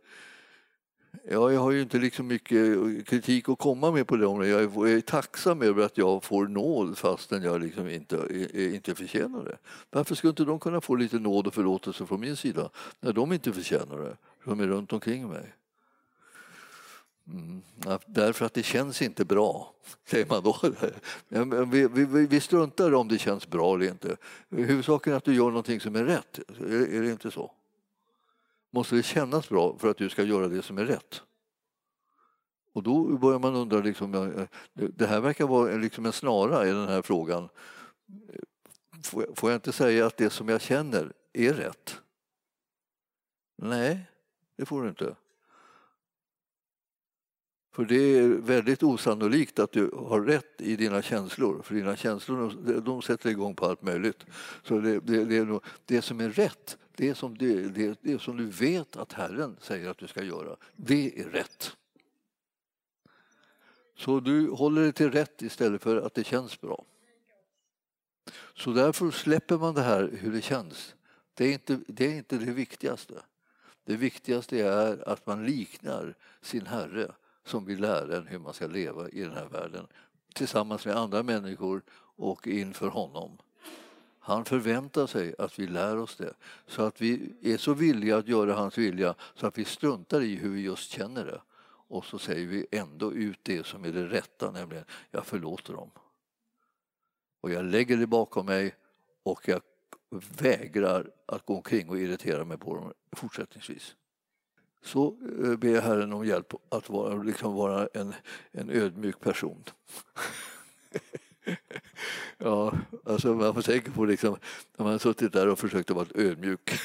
Ja, jag har ju inte liksom mycket kritik att komma med på det området. Jag är tacksam över att jag får nåd fastän jag liksom inte, inte förtjänar det. Varför skulle inte de kunna få lite nåd och förlåtelse från min sida när de inte förtjänar det, som är runt omkring mig? Mm. Därför att det känns inte bra, säger man då. Vi, vi, vi struntar om det känns bra eller inte. Huvudsaken är att du gör någonting som är rätt. Är det inte så? Måste det kännas bra för att du ska göra det som är rätt. Och då börjar man undra, liksom, eh, det här verkar vara liksom en snara i den här frågan. Eh, får jag inte säga att det som jag känner är rätt? Nej, det får du inte. För det är väldigt osannolikt att du har rätt i dina känslor, för dina känslor de sätter igång på allt möjligt. Så det, det, det, det som är rätt, det som, det, det, det som du vet att Herren säger att du ska göra, det är rätt. Så du håller dig till rätt istället för att det känns bra. Så därför släpper man det här hur det känns. Det är inte det, är inte det viktigaste. Det viktigaste är att man liknar sin Herre som vill lära en hur man ska leva i den här världen tillsammans med andra människor och inför honom. Han förväntar sig att vi lär oss det, så att vi är så villiga att göra hans vilja så att vi struntar i hur vi just känner det. Och så säger vi ändå ut det som är det rätta, nämligen jag förlåter dem. Och jag lägger det bakom mig och jag vägrar att gå omkring och irritera mig på dem fortsättningsvis så eh, ber jag Herren om hjälp att vara, liksom vara en, en ödmjuk person. ja, alltså man får tänka på liksom, när man har suttit där och försökt att vara ödmjuk.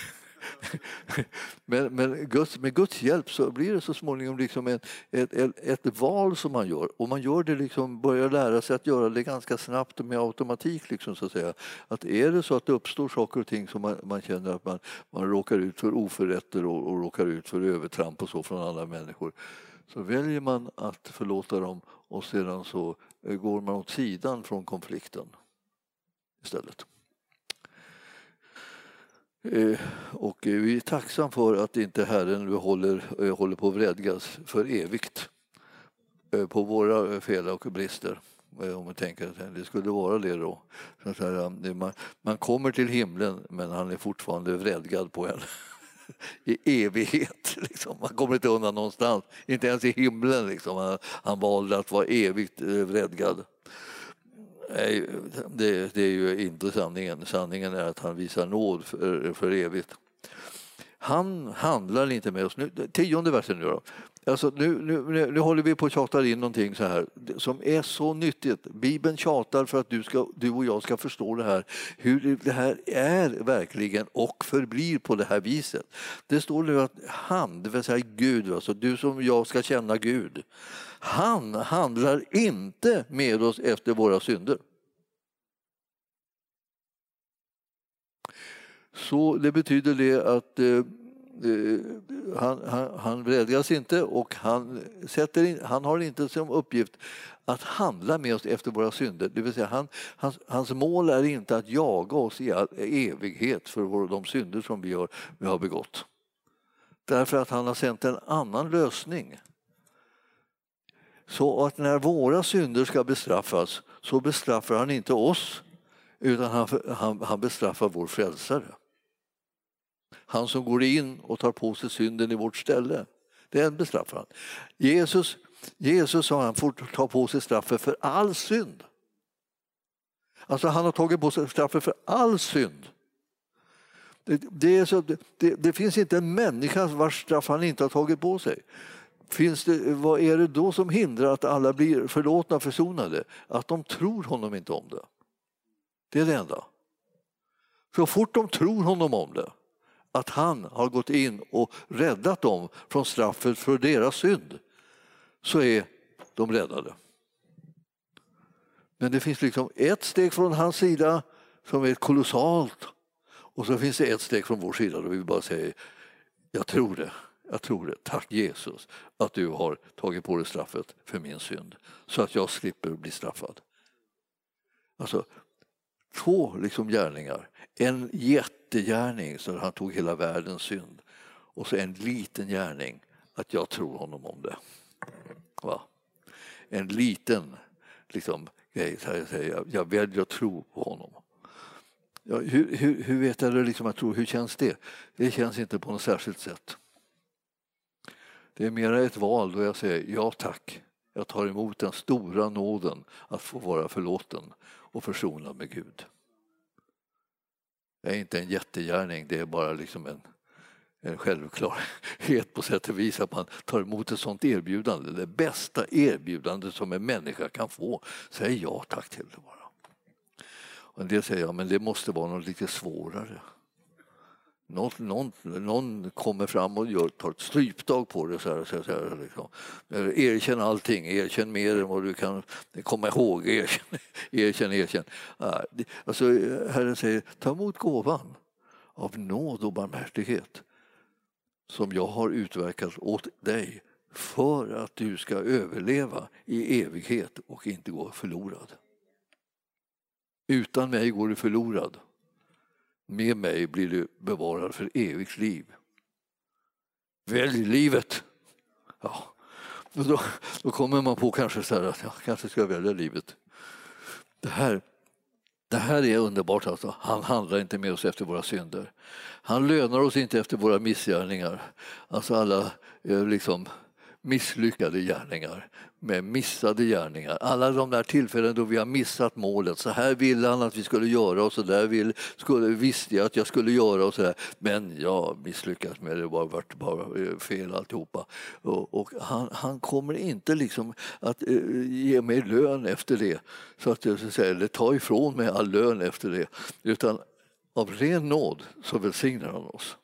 Men, men Guds, med Guds hjälp så blir det så småningom liksom ett, ett, ett, ett val som man gör och man gör det liksom, börjar lära sig att göra det ganska snabbt och med automatik. Liksom, så att, säga. att är det så att det uppstår saker och ting som man, man känner att man, man råkar ut för oförrätter och, och råkar ut för övertramp och så från andra människor så väljer man att förlåta dem och sedan så eh, går man åt sidan från konflikten istället. Eh, och vi är tacksamma för att inte Herren nu håller, eh, håller på att vredgas för evigt eh, på våra fel och brister. Eh, om man tänker att det skulle vara det då. man, man kommer till himlen men han är fortfarande vredgad på en. i evighet. Liksom. Man kommer inte undan någonstans, inte ens i himlen. Liksom. Han, han valde att vara evigt vredgad. Det, det är ju inte sanningen. Sanningen är att han visar nåd för, för evigt. Han handlar inte med oss. Nu, tionde versen nu då. Alltså nu, nu, nu håller vi på att tjata in någonting så här som är så nyttigt. Bibeln tjatar för att du, ska, du och jag ska förstå det här, hur det här är verkligen och förblir på det här viset. Det står nu att han, det vill säga Gud, alltså du som jag ska känna Gud, han handlar inte med oss efter våra synder. Så det betyder det att eh, eh han, han, han vredgas inte och han, sätter in, han har inte som uppgift att handla med oss efter våra synder. Det vill säga han, hans, hans mål är inte att jaga oss i all evighet för vår, de synder som vi har, vi har begått. Därför att han har sänt en annan lösning. Så att när våra synder ska bestraffas så bestraffar han inte oss utan han, han, han bestraffar vår frälsare. Han som går in och tar på sig synden i vårt ställe. Den bestraffar han. Jesus, Jesus sa han får ta på sig straffet för all synd. Alltså han har tagit på sig straffet för all synd. Det, det, är så, det, det, finns inte en människa vars straff han inte har tagit på sig. Finns det, vad är det då som hindrar att alla blir förlåtna och försonade? Att de tror honom inte om det. Det är det enda. Så fort de tror honom om det att han har gått in och räddat dem från straffet för deras synd så är de räddade. Men det finns liksom ett steg från hans sida som är kolossalt och så finns det ett steg från vår sida då vi bara säger jag tror det, jag tror det. Tack Jesus att du har tagit på dig straffet för min synd så att jag slipper bli straffad. Alltså, två liksom gärningar. En jättegärning så han tog hela världens synd och så en liten gärning att jag tror honom om det. Va? En liten liksom, grej, jag, säger, jag väljer att tro på honom. Ja, hur, hur, hur, vet jag det liksom att tro? Hur känns det? Det känns inte på något särskilt sätt. Det är mera ett val då jag säger ja tack. Jag tar emot den stora nåden att få vara förlåten och försonad med Gud. Det är inte en jättegärning, det är bara liksom en, en självklarhet på sätt och vis att man tar emot ett sånt erbjudande. Det bästa erbjudande som en människa kan få. Säg ja tack till det bara. Och en del säger ja, men det måste vara något lite svårare. Någon, någon, någon kommer fram och gör, tar ett stryptag på det. Så här, så här, liksom. Erkänn allting, erkänn mer än vad du kan komma ihåg. Erkänn, erkänn. erkänn. Alltså, Herren säger, ta emot gåvan av nåd och barmhärtighet som jag har utverkat åt dig för att du ska överleva i evighet och inte gå förlorad. Utan mig går du förlorad med mig blir du bevarad för evigt liv. Välj livet! Ja. Då, då kommer man på kanske så här att jag kanske ska välja livet. Det här, det här är underbart alltså. Han handlar inte med oss efter våra synder. Han lönar oss inte efter våra missgärningar. Alltså alla eh, liksom misslyckade gärningar, med missade gärningar. Alla de där tillfällen då vi har missat målet. Så här ville han att vi skulle göra och så där vill, skulle, visste jag att jag skulle göra och så där. Men jag misslyckades med det, det var vart bara eh, fel alltihopa. Och, och han, han kommer inte liksom att uh, ge mig lön efter det, så att jag säga, eller ta ifrån mig all lön efter det. Utan av ren nåd så välsignar han oss.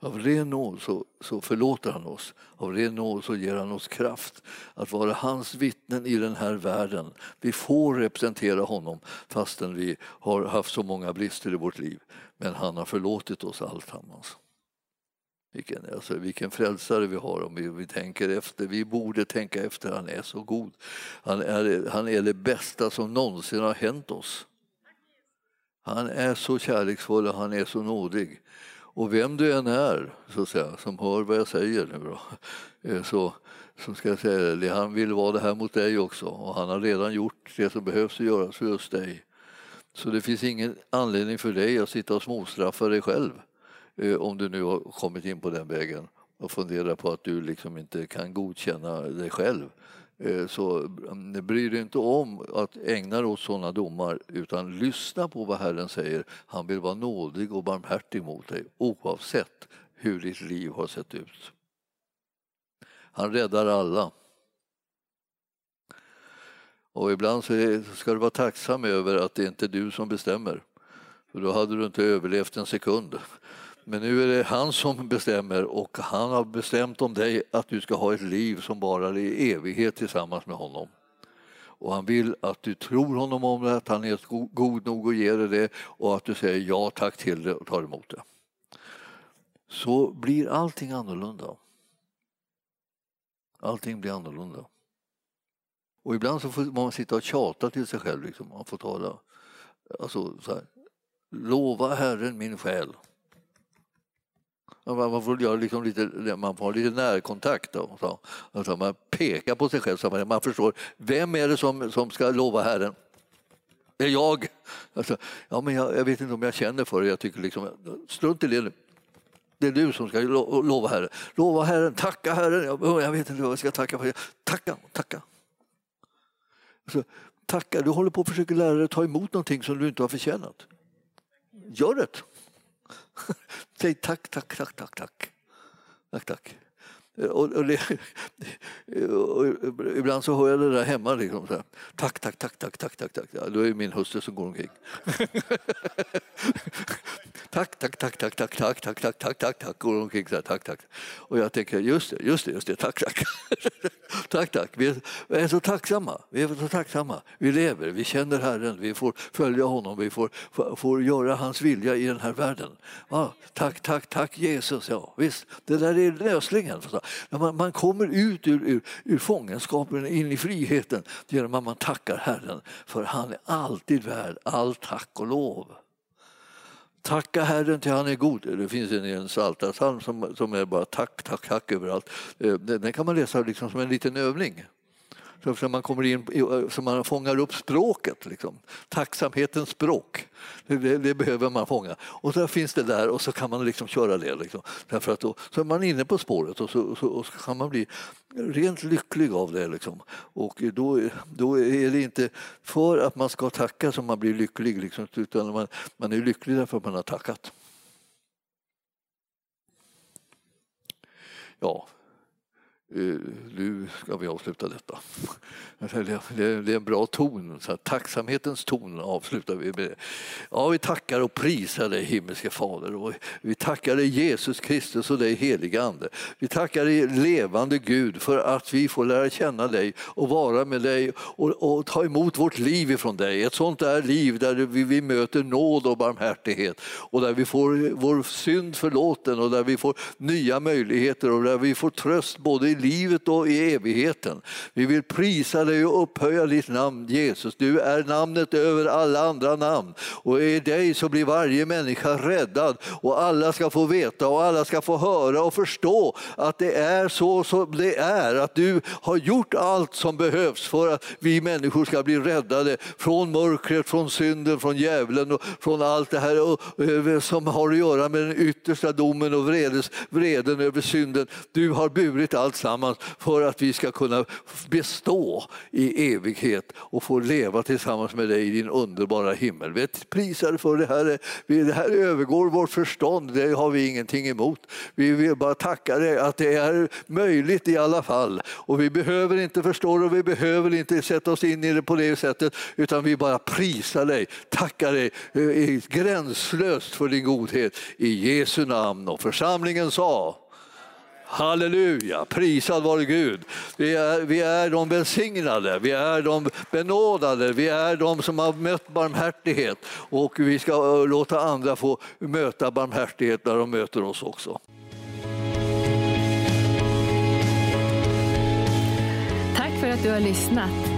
Av ren nåd så, så förlåter han oss. Av ren nåd så ger han oss kraft att vara hans vittnen i den här världen. Vi får representera honom fastän vi har haft så många brister i vårt liv. Men han har förlåtit oss alltsammans. Vilken, alltså, vilken frälsare vi har om vi, vi tänker efter. Vi borde tänka efter, han är så god. Han är, han är det bästa som någonsin har hänt oss. Han är så kärleksfull och han är så nådig. Och vem du än är, så att säga, som hör vad jag säger nu då, eh, så, så ska jag säga det, han vill vara det här mot dig också och han har redan gjort det som behövs att göras för just dig. Så det finns ingen anledning för dig att sitta och småstraffa dig själv eh, om du nu har kommit in på den vägen och funderar på att du liksom inte kan godkänna dig själv Eh, så mm, bry dig inte om att ägna dig åt sådana domar utan lyssna på vad Herren säger. Han vill vara nådig och barmhärtig mot dig oavsett hur ditt liv har sett ut. Han räddar alla. Och ibland så ska du vara tacksam över att det inte är du som bestämmer. För då hade du inte överlevt en sekund. Men nu är det han som bestämmer och han har bestämt om dig att du ska ha ett liv som varar i evighet tillsammans med honom. Och han vill att du tror honom om det, att han är god nog att ge dig det och att du säger ja tack till det och tar emot det. Så blir allting annorlunda. Allting blir annorlunda. Och ibland så får man sitta och tjata till sig själv. Liksom. Man får tala. Alltså, så här. Lova Herren min själ. Man får, göra liksom lite, man får ha lite närkontakt. Då, så. Alltså man pekar på sig själv så man, man förstår vem är det som, som ska lova Herren. Det är jag. Alltså, ja, men jag, jag, vet inte om jag känner för det. Jag tycker liksom, strunt i det nu. Det är du som ska lova Herren. Lova Herren, tacka Herren. Jag, jag vet inte vad jag ska tacka för. Tacka, tacka. Alltså, tacka, du håller på att försöka lära dig att ta emot någonting som du inte har förtjänat. Gör det. tak, tak, tak, tak, tak. Tak, tak. Och, och, det, och ibland så hör jag det där hemma. Liksom, så här. Tack, tack, tack, tack, tack, tack, tack. Ja, då är det min hustru som går omkring. tack, tack, tack, tack, tack, tack, tack, tack, tack, tack, tack, går omkring så här, tack, tack. Och jag tänker, just det, just det, just det, tack, tack. tack, tack. Vi är så tacksamma, vi är så tacksamma. Vi lever, vi känner Herren, vi får följa honom, vi får, får göra hans vilja i den här världen. Ja, tack, tack, tack Jesus, ja visst, det där är lösningen. När man, man kommer ut ur, ur, ur fångenskapen in i friheten genom att man tackar Herren, för han är alltid värd all tack och lov. Tacka Herren till han är god. Det finns en, en psaltarpsalm som, som är bara tack, tack, tack överallt. Eh, den kan man läsa liksom som en liten övning. Så man, kommer in, så man fångar upp språket, liksom. tacksamhetens språk. Det, det, behöver man fånga. Och så finns det där och så kan man liksom köra det. Liksom. Därför att då, så är man inne på spåret och så, så, och så kan man bli rent lycklig av det. Liksom. Och då, då är det inte för att man ska tacka som man blir lycklig, liksom, utan man, man är lycklig därför att man har tackat. Ja, Eh, nu ska vi avsluta detta. Det är en bra ton, så tacksamhetens ton avslutar vi med. Ja, vi tackar och prisar dig himmelske Fader och vi tackar dig Jesus Kristus och dig helige Ande. Vi tackar dig levande Gud för att vi får lära känna dig och vara med dig och, och ta emot vårt liv ifrån dig. Ett sånt där liv där vi, vi möter nåd och barmhärtighet och där vi får vår synd förlåten och där vi får nya möjligheter och där vi får tröst både i livet och i evigheten. Vi vill prisa dig och upphöja ditt namn Jesus. Du är namnet över alla andra namn och i dig så blir varje människa räddad och alla ska få veta och alla ska få höra och förstå att det är så som det är. Att du har gjort allt som behövs för att vi människor ska bli räddade från mörkret, från synden, från djävulen och från allt det här som har att göra med den yttersta domen och vredes, vreden över synden. Du har burit allt tillsammans för att vi ska kunna bestå i evighet och få leva tillsammans med dig i din underbara himmel. Vi prisar för det här. Det här övergår vårt förstånd, det har vi ingenting emot. Vi vill bara tacka dig att det är möjligt i alla fall. Och vi behöver inte förstå det och vi behöver inte sätta oss in i det på det sättet utan vi bara prisar dig, tackar dig eh, gränslöst för din godhet i Jesu namn. Och församlingen sa Halleluja, prisad vare Gud. Vi är, vi är de välsignade, vi är de benådade, vi är de som har mött barmhärtighet och vi ska eh, låta andra få möta barmhärtighet när de möter oss också. Tack för att du har lyssnat.